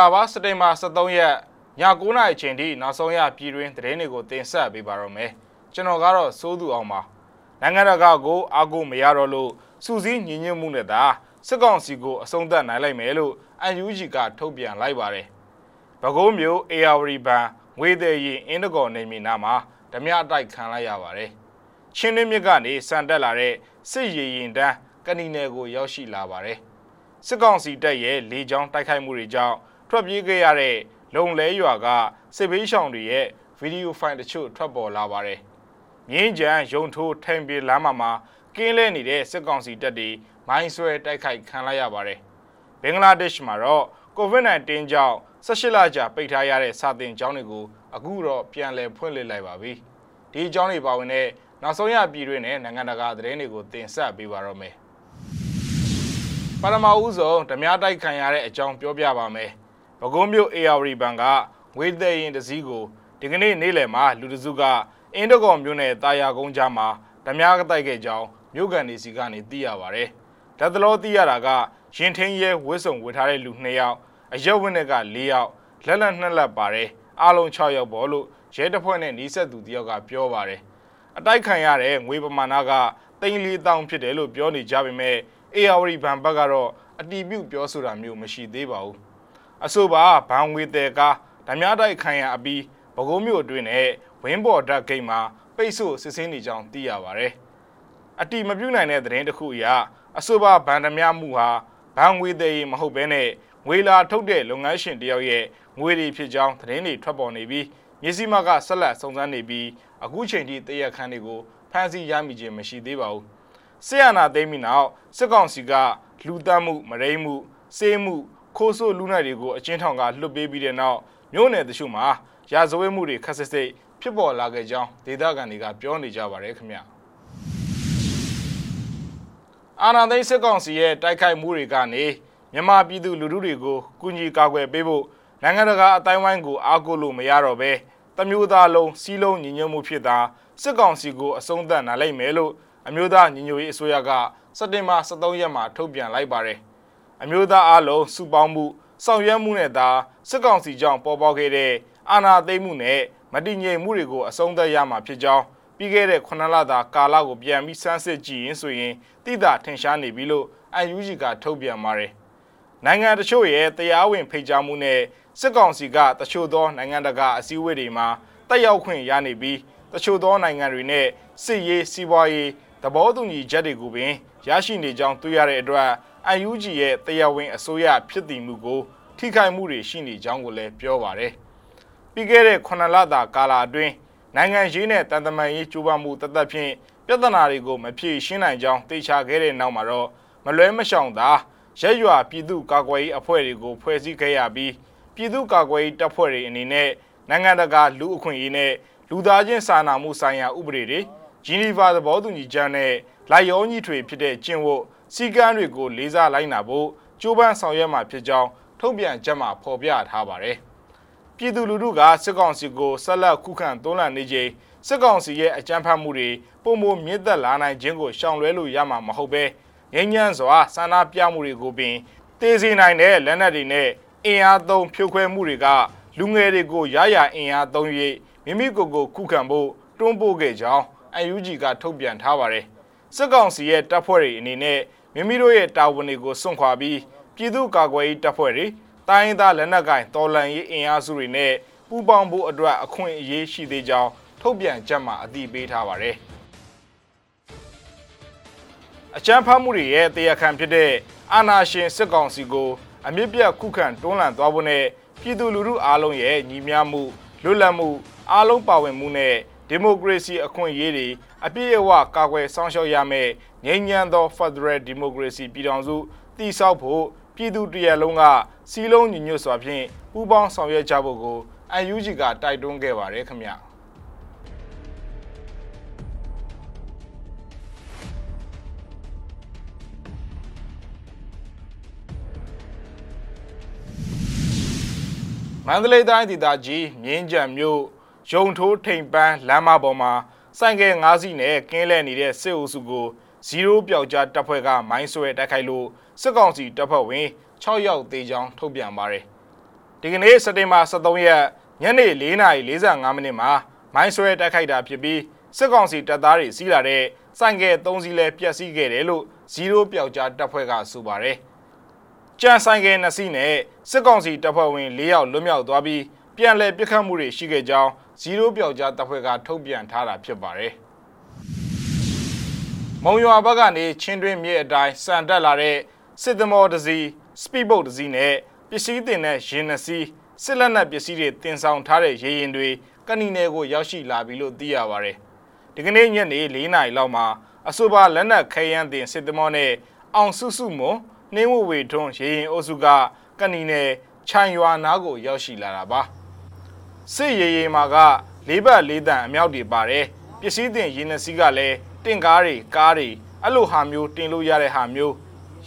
လာပါစက်တင်ဘာ23ရက်ည9:00နာရီချိန်ထိနောက်ဆုံးရပြည်တွင်းသတင်းတွေကိုတင်ဆက်ပေးပါတော့မယ်ကျွန်တော်ကတော့စိုးသူအောင်ပါနိုင်ငံတကာကိုအာကိုမရတော့လို့စူးစီးညီညွတ်မှုနဲ့သာစစ်ကောင်စီကိုအဆုံးသတ်နိုင်လိုက်မယ်လို့ UNG ကထုတ်ပြန်လိုက်ပါတယ်ပဲခူးမြို့ AR ဘန်ငွေသေးရင်အင်းတကော်နေမီနာမှာဓမြအတိုက်ခံလိုက်ရပါတယ်ချင်းတွင်းမြစ်ကနေစံတက်လာတဲ့စစ်ရည်ရင်တန်းကဏီနယ်ကိုရောက်ရှိလာပါတယ်စစ်ကောင်စီတပ်ရဲ့လေကြောင်းတိုက်ခိုက်မှုတွေကြောင့် ထွက်ပြေးခဲ့ရတဲ့လုံလဲရွာကစစ်ဘေးရှောင်တွေရဲ့ဗီဒီယိုဖိုင်တချို့ထွက်ပေါ်လာပါတယ်။ငင်းကြံရုံထိုးထိုင်ပြေလမ်းမှာမှာကင်းလဲနေတဲ့စစ်ကောင်စီတပ်တွေမိုင်းဆွဲတိုက်ခိုက်ခံလိုက်ရပါတယ်။ဘင်္ဂလားဒေ့ရှ်မှာတော့ COVID-19 ကြောင့်18လကြာပိတ်ထားရတဲ့စာသင်ကျောင်းတွေကိုအခုတော့ပြန်လည်ဖွင့်လှစ်လိုက်ပါပြီ။ဒီကျောင်းတွေပါဝင်တဲ့နောက်ဆုံးရပြည်တွင်းနဲ့နိုင်ငံတကာသတင်းတွေကိုတင်ဆက်ပေးပါတော့မယ်။ပထမဦးဆုံးဓမြတိုက်ခံရတဲ့အကြောင်းပြောပြပါမယ်။ ပဲခူးမြို့ AR ဘန်ကငွေသက်ရင်တစည်းကိုဒီကနေ့နေ့လယ်မှာလူတစုကအင်းတကော်မြို့နယ်တာယာကုန်းကြားမှာဓမြကတိုက်ခဲ့ကြောင်းမြို့ကန်နေစီကနေသိရပါဗျ။လက်တလောသိရတာကရင်ထင်းရဲဝစ်စုံဝတ်ထားတဲ့လူ2ယောက်အရက်ဝင်းတွေက4ယောက်လက်လက်နှစ်လက်ပါတယ်အားလုံး6ယောက်ပေါ့လို့ရဲတပ်ဖွဲ့နဲ့နှီးဆက်သူတယောက်ကပြောပါတယ်။အတိုက်ခံရတဲ့ငွေပမာဏကတိန်လေးတောင်းဖြစ်တယ်လို့ပြောနေကြပေမဲ့အေယာဝတီဘန်ဘက်ကတော့အတီးပြုတ်ပြောဆိုတာမျိုးမရှိသေးပါဘူး အဆိုပါဘန်ဝေတဲကားဓမြတိုက်ခိုင်ရအပြီးဘကုံးမြို့အတွင်းနဲ့ဝင်းပေါ်ဓာတ်ဂိတ်မှာပိတ်ဆို့စစ်စင်းနေကြောင်းသိရပါဗျအတီမပြုတ်နိုင်တဲ့သတင်းတစ်ခုအရအဆိုပါဘန်ဓမြမှုဟာဘန်ဝေတဲရေမဟုတ်ဘဲနဲ့ငွေလာထုတ်တဲ့လုပ်ငန်းရှင်တယောက်ရဲ့ငွေတွေဖြစ်ကြောင်းသတင်းတွေထွက်ပေါ်နေပြီးမြစည်းမကဆက်လက်စုံစမ်းနေပြီးအခုချိန်ထိတရက်ခန်းတွေကိုဖမ်းဆီးရမိခြင်းမရှိသေးပါဘူးစစ်အာဏာသိမ်းပြီးနောက်စစ်ကောင်စီကလူတတ်မှုမရိမှုစေးမှု ခိုးဆိုးလူနိုင်တွေကိုအချင်းထောင်ကလွတ်ပေးပြီးတဲ့နောက်မြို့နယ်တချို့မှာရာဇဝတ်မှုတွေခက်စစ်စစ်ဖြစ်ပေါ်လာခဲ့ကြောင်းဒေသခံတွေကပြောနေကြပါတယ်ခင်ဗျအာဏာသိမ်းစစ်ကောင်စီရဲ့တိုက်ခိုက်မှုတွေကနေမြန်မာပြည်သူလူထုတွေကိုကူညီကာကွယ်ပေးဖို့နိုင်ငံတကာအတိုင်းဝိုင်းကိုအားကိုးလို့မရတော့ပဲတမျိုးသားလုံးစီးလုံးညီညွတ်မှုဖြစ်တာစစ်ကောင်စီကိုအဆုံးသတ်နိုင်လိမ့်မယ်လို့အမျိုးသားညီညွတ်ရေးအစိုးရကစက်တင်ဘာ23ရက်မှာထုတ်ပြန်လိုက်ပါတယ်။ အမျိုးသားအလုံးစုပေါင်းမှုဆောင်ရွက်မှုနဲ့သာစစ်ကောင်စီကြောင့်ပေါ်ပေါက်ခဲ့တဲ့အာဏာသိမ်းမှုနဲ့မတည်ငြိမ်မှုတွေကိုအဆုံးသတ်ရမှာဖြစ်ကြောင်းပြီးခဲ့တဲ့9လတာကာလကိုပြန်ပြီးစမ်းစစ်ကြည့်ရင်ဆိုရင်တိတာထင်ရှားနေပြီလို့ UNG ကထုတ်ပြန်ပါတယ်။နိုင်ငံတချို့ရဲ့တရားဝင်ဖိတ်ကြားမှုနဲ့စစ်ကောင်စီကတချို့သောနိုင်ငံတကာအစည်းအဝေးတွေမှာတက်ရောက်ခွင့်ရနေပြီးတချို့သောနိုင်ငံတွေနဲ့စစ်ရေးစီးပွားရေးသဘောတူညီချက်တွေကိုပင်ရရှိနေကြောင်းတွေ့ရတဲ့အတွက် UNG ရဲ့တရားဝင်အစိုးရဖြစ်တည်မှုကို ထိခိုက်မှုတွေရှိနေကြောင်းကိုလည်းပြောပါတယ်။ပြီးခဲ့တဲ့9လတာကာလအတွင်းနိုင်ငံရေးနဲ့တန်တမာရေးကြိုးပမ်းမှုတသက်ဖြင့်ပြဿနာတွေကိုမဖြေရှင်းနိုင်ကြောင်းသိချခဲ့တဲ့နောက်မှာတော့မလွဲမရှောင်သာရက်ရွာပြည်သူ့ကာကွယ်ရေးအဖွဲ့တွေကိုဖွဲ့စည်းခဲ့ရပြီးပြည်သူ့ကာကွယ်ရေးတပ်ဖွဲ့တွေအနေနဲ့နိုင်ငံတကာလူအခွင့်အရေးနဲ့လူသားချင်းစာနာမှုဆိုင်ရာဥပဒေတွေ ဂျီနီဗာသဘောတူညီချက်နဲ့လိုက်ရောညီထွေဖြစ်တဲ့ကျင့်ဝတ်စီကမ်းတွေကိုလေးစားလိုက်နာဖို့ကြိုးပမ်းဆောင်ရွက်မှာဖြစ်ကြောင်းထုတ်ပြန်ချက်မှာဖော်ပြထားပါတယ်။ပြည်သူလူထုကစစ်ကောင်စီကိုဆက်လက်ခုခံတွန်းလှန်နေချိန်စစ်ကောင်စီရဲ့အကြမ်းဖက်မှုတွေပုံမမြင့်သက်လာနိုင်ခြင်းကိုရှောင်လွဲလို့ရမှာမဟုတ်ပဲငြိမ်းချမ်းစွာဆန္ဒပြမှုတွေကိုပင်တေးစီနိုင်တဲ့လက်နက်တွေနဲ့အင်အားသုံးဖြိုခွဲမှုတွေကလူငယ်တွေကိုရရအင်အားသုံး၍မိမိကိုယ်ကိုခုခံဖို့တွန်းပို့ခဲ့ကြောင်း UNG ကထုတ်ပြန်ထားပါတယ်။စစ်ကောင်စီရဲ့တပ်ဖွဲ့တွေအနေနဲ့မိမိတို့ရဲ့တာဝန်တွေကိုစွန့်ခွာပြီးပြည်သူ့ကာကွယ်ရေးတပ်ဖွဲ့တွေတိုင်းသားလက်နက်ကိုင်တော်လှန်ရေးအင်အားစုတွေနဲ့ပူးပေါင်းဖို့အတွက်အခွင့်အရေးရှိသေးကြောင်းထုတ်ပြန်ချက်မှာအတည်ပြုထားပါတယ်။အကြမ်းဖက်မှုတွေရဲ့တရားခံဖြစ်တဲ့အာဏာရှင်စစ်ကောင်စီကိုအမြင့်ပြတ်ခုခံတွန်းလှန်သွားဖို့နဲ့ပြည်သူလူထုအားလုံးရဲ့ညီမျှမှုလွတ်လပ်မှုအားလုံးပါဝင်မှုနဲ့ ဒီမိုကရေစီအခွင့်အရေးတွေအပြည့်အဝကာကွယ်စောင့်ရှောက်ရမယ်ငြိမ်းချမ်းသော Federal Democracy ပြည်ထောင်စုတည်ဆောက်ဖို့ပြည်သူတရက်လုံးကစီးလုံးညီညွတ်စွာဖြင့်ပူးပေါင်းဆောင်ရွက်ကြဖို့ကို UNG ကတိုက်တွန်းခဲ့ပါတယ်ခင်ဗျာမန္တလေးတိုင်းဒေသကြီးမြင်းကြံမြို့ ရုံထိုးထိန်ပန်းလမ်းမပေါ်မှာစိုင်ကယ်၅စီးနဲ့ကင်းလဲနေတဲ့စစ်အုပ်စုကို0ပျောက်ကြားတပ်ဖွဲ့ကမိုင်းဆွဲတိုက်ခိုက်လို့စစ်ကောင်စီတပ်ဖွဲ့ဝင်6ယောက်သေကြောင်းထုတ်ပြန်ပါတယ်။ဒီကနေ့စက်တင်ဘာ23ရက်ညနေ4:45မိနစ်မှာမိုင်းဆွဲတိုက်ခိုက်တာဖြစ်ပြီးစစ်ကောင်စီတပ်သားတွေစီးလာတဲ့စိုင်ကယ်၃စီးလဲပျက်စီးခဲ့တယ်လို့ဇီရိုပျောက်ကြားတပ်ဖွဲ့ကဆိုပါတယ်။ကြံဆိုင်ကယ်2စီးနဲ့စစ်ကောင်စီတပ်ဖွဲ့ဝင်၄ယောက်လွတ်မြောက်သွားပြီး ပြန်လည်ပစ်ခတ်မှုတွေရှိခဲ့ကြောင်းဇီရိုပျောက်ကြားတပ်ဖွဲ့ကထုတ်ပြန်ထားတာဖြစ်ပါတယ်။မုံရွာဘက်ကနေချင်းတွင်းမြေအတိုင်းစံတက်လာတဲ့စစ်သမောတစ်စီးစပီဘုတ်တစ်စီးနဲ့ပစ္စည်းတင်တဲ့ရင်နှစ်စီးစစ်လက်နက်ပစ္စည်းတွေတင်ဆောင်ထားတဲ့ရေရင်တွေကဏီနယ်ကိုရောက်ရှိလာပြီလို့သိရပါတယ်။ဒီကနေ့ညနေ၄နာရီလောက်မှာအဆိုပါလက်နက်ခဲယမ်းတင်စစ်သမောနဲ့အောင်စုစုမွန်နှင်းဝဝေထွန်းရေရင်အုပ်စုကကဏီနယ်ခြံရွာနားကိုရောက်ရှိလာတာပါ။ စစ်ရေရင်မှာကလေးဘက်လေးတန်အမြောက်တွေပါတယ်။ပစ္စည်းတင်ရင်နှစ်စီးကလည်းတင့်ကားတွေကားတွေအဲ့လိုဟာမျိုးတင်လို့ရတဲ့ဟာမျိုး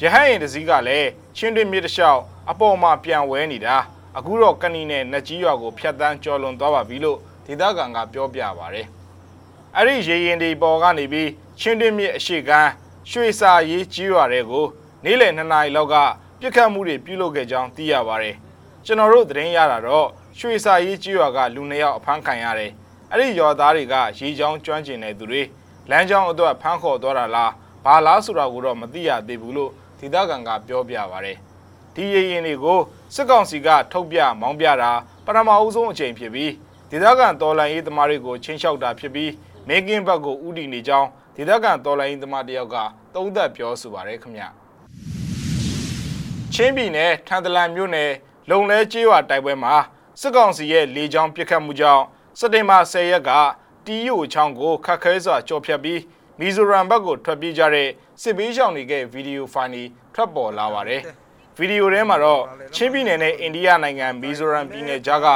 ရဟန်းရင်တစ်စီးကလည်းချင်းတွင်းမြစ်တစ်လျှောက်အပေါ်မှာပြန်ဝဲနေတာအခုတော့ကဏီနဲ့နကြီးရွာကိုဖျက်တမ်းကျော်လွန်သွားပါပြီလို့ဒေသခံကပြောပြပါဗျ။အဲ့ဒီရေရင်တွေပေါ်ကနေပြီးချင်းတွင်းမြစ်အရှိကမ်းရွှေစာရေးကြီးရွာတွေကိုနေ့လယ်2နာရီလောက်ကပြစ်ခတ်မှုတွေပြုလုပ်ခဲ့ကြောင်းသိရပါတယ်။ကျွန်တော်တို့သတင်းရတာတော့ ရွှေစာရေးကြီးရွာကလူနှစ်ယောက်အဖမ်းခံရတယ်။အဲ့ဒီရွာသားတွေကရေချောင်းကျွမ်းကျင်တဲ့သူတွေလမ်းကြောင်းအတွက်ဖမ်းခေါ်သွားတာလားဘာလားဆိုတာကိုတော့မသိရသေးဘူးလို့ဒေသခံကပြောပြပါဗျ။ဒီရရင်တွေကိုစစ်ကောင်စီကထုတ်ပြမောင်းပြတာပထမအဦးဆုံးအချိန်ဖြစ်ပြီးဒေသခံတော်လှန်ရေးသမားတွေကိုချင်းလျှောက်တာဖြစ်ပြီးမေကင်းဘက်ကိုဥတီနေကြောင်းဒေသခံတော်လှန်ရေးသမားတယောက်ကသုံးသပ်ပြောဆိုပါရယ်ခင်ဗျချင်းပြည်နယ်ထန်တလန်မြို့နယ်လုံလဲကျေးရွာတိုက်ပွဲမှာ စစ်ကောင်စီရဲ့လေကြောင်းပစ်ခတ်မှုကြောင့်စက်တင်ဘာ10ရက်ကတီယိုချောင်းကိုခတ်ခဲစွာကြော်ဖြတ်ပြီးမီဇိုရမ်ဘက်ကိုထွက်ပြေးကြတဲ့စစ်ဘေးရှောင်တွေကဗီဒီယိုဖိုင်တွေထွက်ပေါ်လာပါတယ်။ဗီဒီယိုထဲမှာတော့ချင်းပြည်နယ်နဲ့အိန္ဒိယနိုင်ငံမီဇိုရမ်ပြည်နယ်ကြားက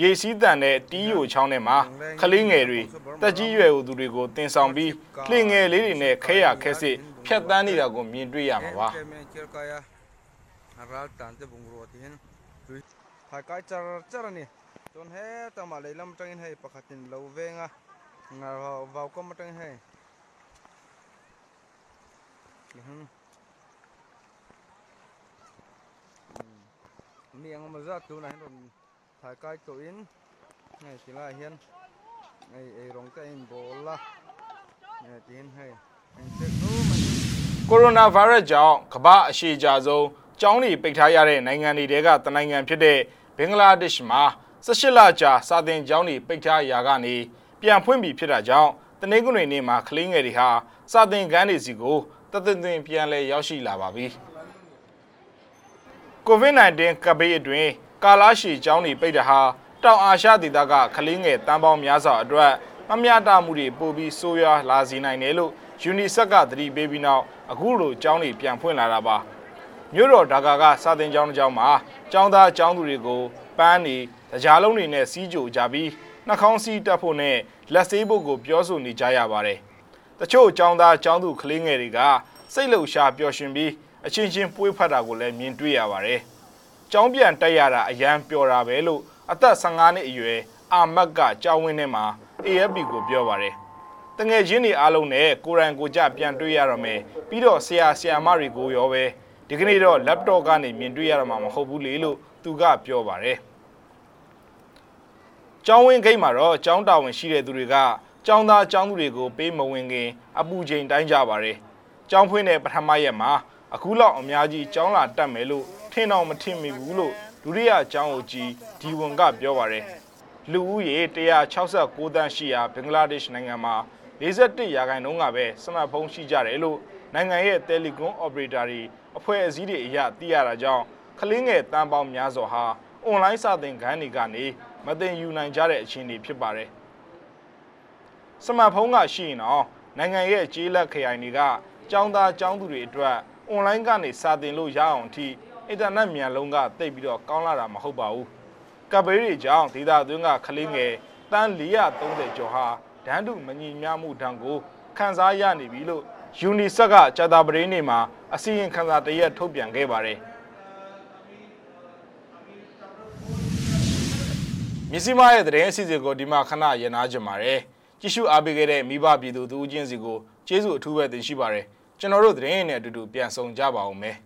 ရေစီးတန်တဲ့တီးယိုချောင်းထဲမှာကလေးငယ်တွေတက်ကြီးရွယ်သူတွေကိုတင်ဆောင်ပြီးလှင်ငယ်လေးတွေနဲ့ခဲရခဲစစ်ဖြတ်တန်းနေတာကိုမြင်တွေ့ရမှာပါ ral tan te bung ro ti hen ha kai char char ni ton he ta ma le lam tang he pakhatin lo venga nga vào ko ma tang he hen miệng mà ra tu này rồi thải kai tổ in này chỉ là hiền này ai rong cái in bò la này tin hay anh sẽ tu mà ကိုရိုနာဗိုင်းရပ်စ်ကြောင့်ကမ္ဘာအရှိကြဆုံး ကျောင်းတွေပိတ်ထားရတဲ့နိုင်ငံတွေကတနိုင်ငံဖြစ်တဲ့ဘင်္ဂလားဒေ့ရှ်မှာ18လကြာစာသင်ကျောင်းတွေပိတ်ထားရာကနေပြန်ဖွင့်ပြီဖြစ်တာကြောင့်တနင်္ဂနွေနေ့မှာကလေးငယ်တွေဟာစာသင်ခန်းတွေစီကိုတသက်သွင်းပြန်လဲရောက်ရှိလာပါပြီ။ COVID-19 ကပ်ဘေးအတွင်းကာလာရှီကျောင်းတွေပိတ်တာဟာတောင်အာရှဒေသကကလေးငယ်တန်းပေါင်းများစွာအတွက်မမျှတမှုတွေပိုပြီးဆိုးရွားလာစေနိုင်တယ်လို့ UNICEF ကသတိပေးပြီးနောက်အခုလိုကျောင်းတွေပြန်ဖွင့်လာတာပါ မြို့တော်ဒါကာကစာသင်ကျောင်းတစ်ကျောင်းမှာကျောင်းသားကျောင်းသူတွေကိုပန်းနေတရားလုံးတွေနဲ့စီးကြိုကြပြီးနှာခေါင်းစီးတက်ဖို့နဲ့လက်ဆေးဖို့ကိုပြောဆိုနေကြရပါတယ်တချို့ကျောင်းသားကျောင်းသူကလေးငယ်တွေကစိတ်လှုပ်ရှားပျော်ရွှင်ပြီးအချင်းချင်းပွေးဖက်တာကိုလည်းမြင်တွေ့ရပါတယ်ကျောင်းပြန်တက်ရတာအရန်ပျော်တာပဲလို့အသက်15နှစ်အရွယ်အာမတ်ကကျောင်းဝင်းထဲမှာ AFP ကိုပြောပါတယ်တငယ်ချင်းတွေအားလုံးနဲ့ကိုရန်ကိုကြပြန်တွေ့ရတော့မယ်ပြီးတော့ဆရာဆရာမတွေကိုရောပဲ ဒီကနေ့တော့ laptop ကနေမြင်တွေ့ရတော့မှာမဟုတ်ဘူးလေလို့သူကပြောပါတယ်ကျောင်းဝင်းဂိတ်မှာတော့ကျောင်းတာဝန်ရှိတဲ့သူတွေကကျောင်းသားကျောင်းသူတွေကိုပေးမဝင်ခင်အပူချိန်တိုင်းကြပါတယ်ကျောင်းဖွင့်တဲ့ပထမရက်မှာအခုလောက်အများကြီးကျောင်းလာတက်မယ်လို့ထင်တော့မထင်မိဘူးလို့ဒုတိယကျောင်းအကြီးဒီဝန်ကပြောပါတယ်လူဦးရေ169တန်းရှိရာဘင်္ဂလားဒေ့ရှ်နိုင်ငံမှာ41ရာခိုင်နှုန်းကပဲစမတ်ဖုန်းရှိကြတယ်လို့နိုင်ငံရဲ့တယ်လီကွန်အော်ပရေတာတွေ အဖွဲ့အစည်းတွေအရသိရတာကြောင့်ကလင်းငယ်တန်းပေါင်းများစွာဟာအွန်လိုင်းစာသင်ခန်းတွေကနေမသင်ယူနိုင်ကြတဲ့အခြေအနေဖြစ်ပါတယ်စမတ်ဖုန်းကရှိရင်တော့နိုင်ငံရဲ့ကြေးလက်ခရိုင်တွေကကျောင်းသားကျောင်းသူတွေအတွက်အွန်လိုင်းကနေစာသင်လို့ရအောင်အထိအင်တာနက်မြန်လုံးကတိတ်ပြီးတော့ကောင်းလာတာမဟုတ်ပါဘူးကပ်ဘေးတွေကြောင့်ဒေသသွင်းကကလေးငယ်တန်း430ကျော်ဟာဒန်းတူမညီမျှမှုတံကိုခန်းစားရနေပြီလို့ UNICEF ကကြာတာပရင်းနေမှာအစီရင်ခံစာတရက်ထုတ်ပြန်ခဲ့ပါတယ်မြစီမားရဲ့သတင်းအစီအစဉ်ကိုဒီမှာခဏရနာကြပါတယ်ကြည့်ရှုအားပေးခဲ့တဲ့မိဘပြည်သူသူချင်းစီကိုကျေးဇူးအထူးပဲတင်ရှိပါတယ်ကျွန်တော်တို့သတင်းနဲ့အတူတူပြန်ဆောင်ကြပါဦးမယ်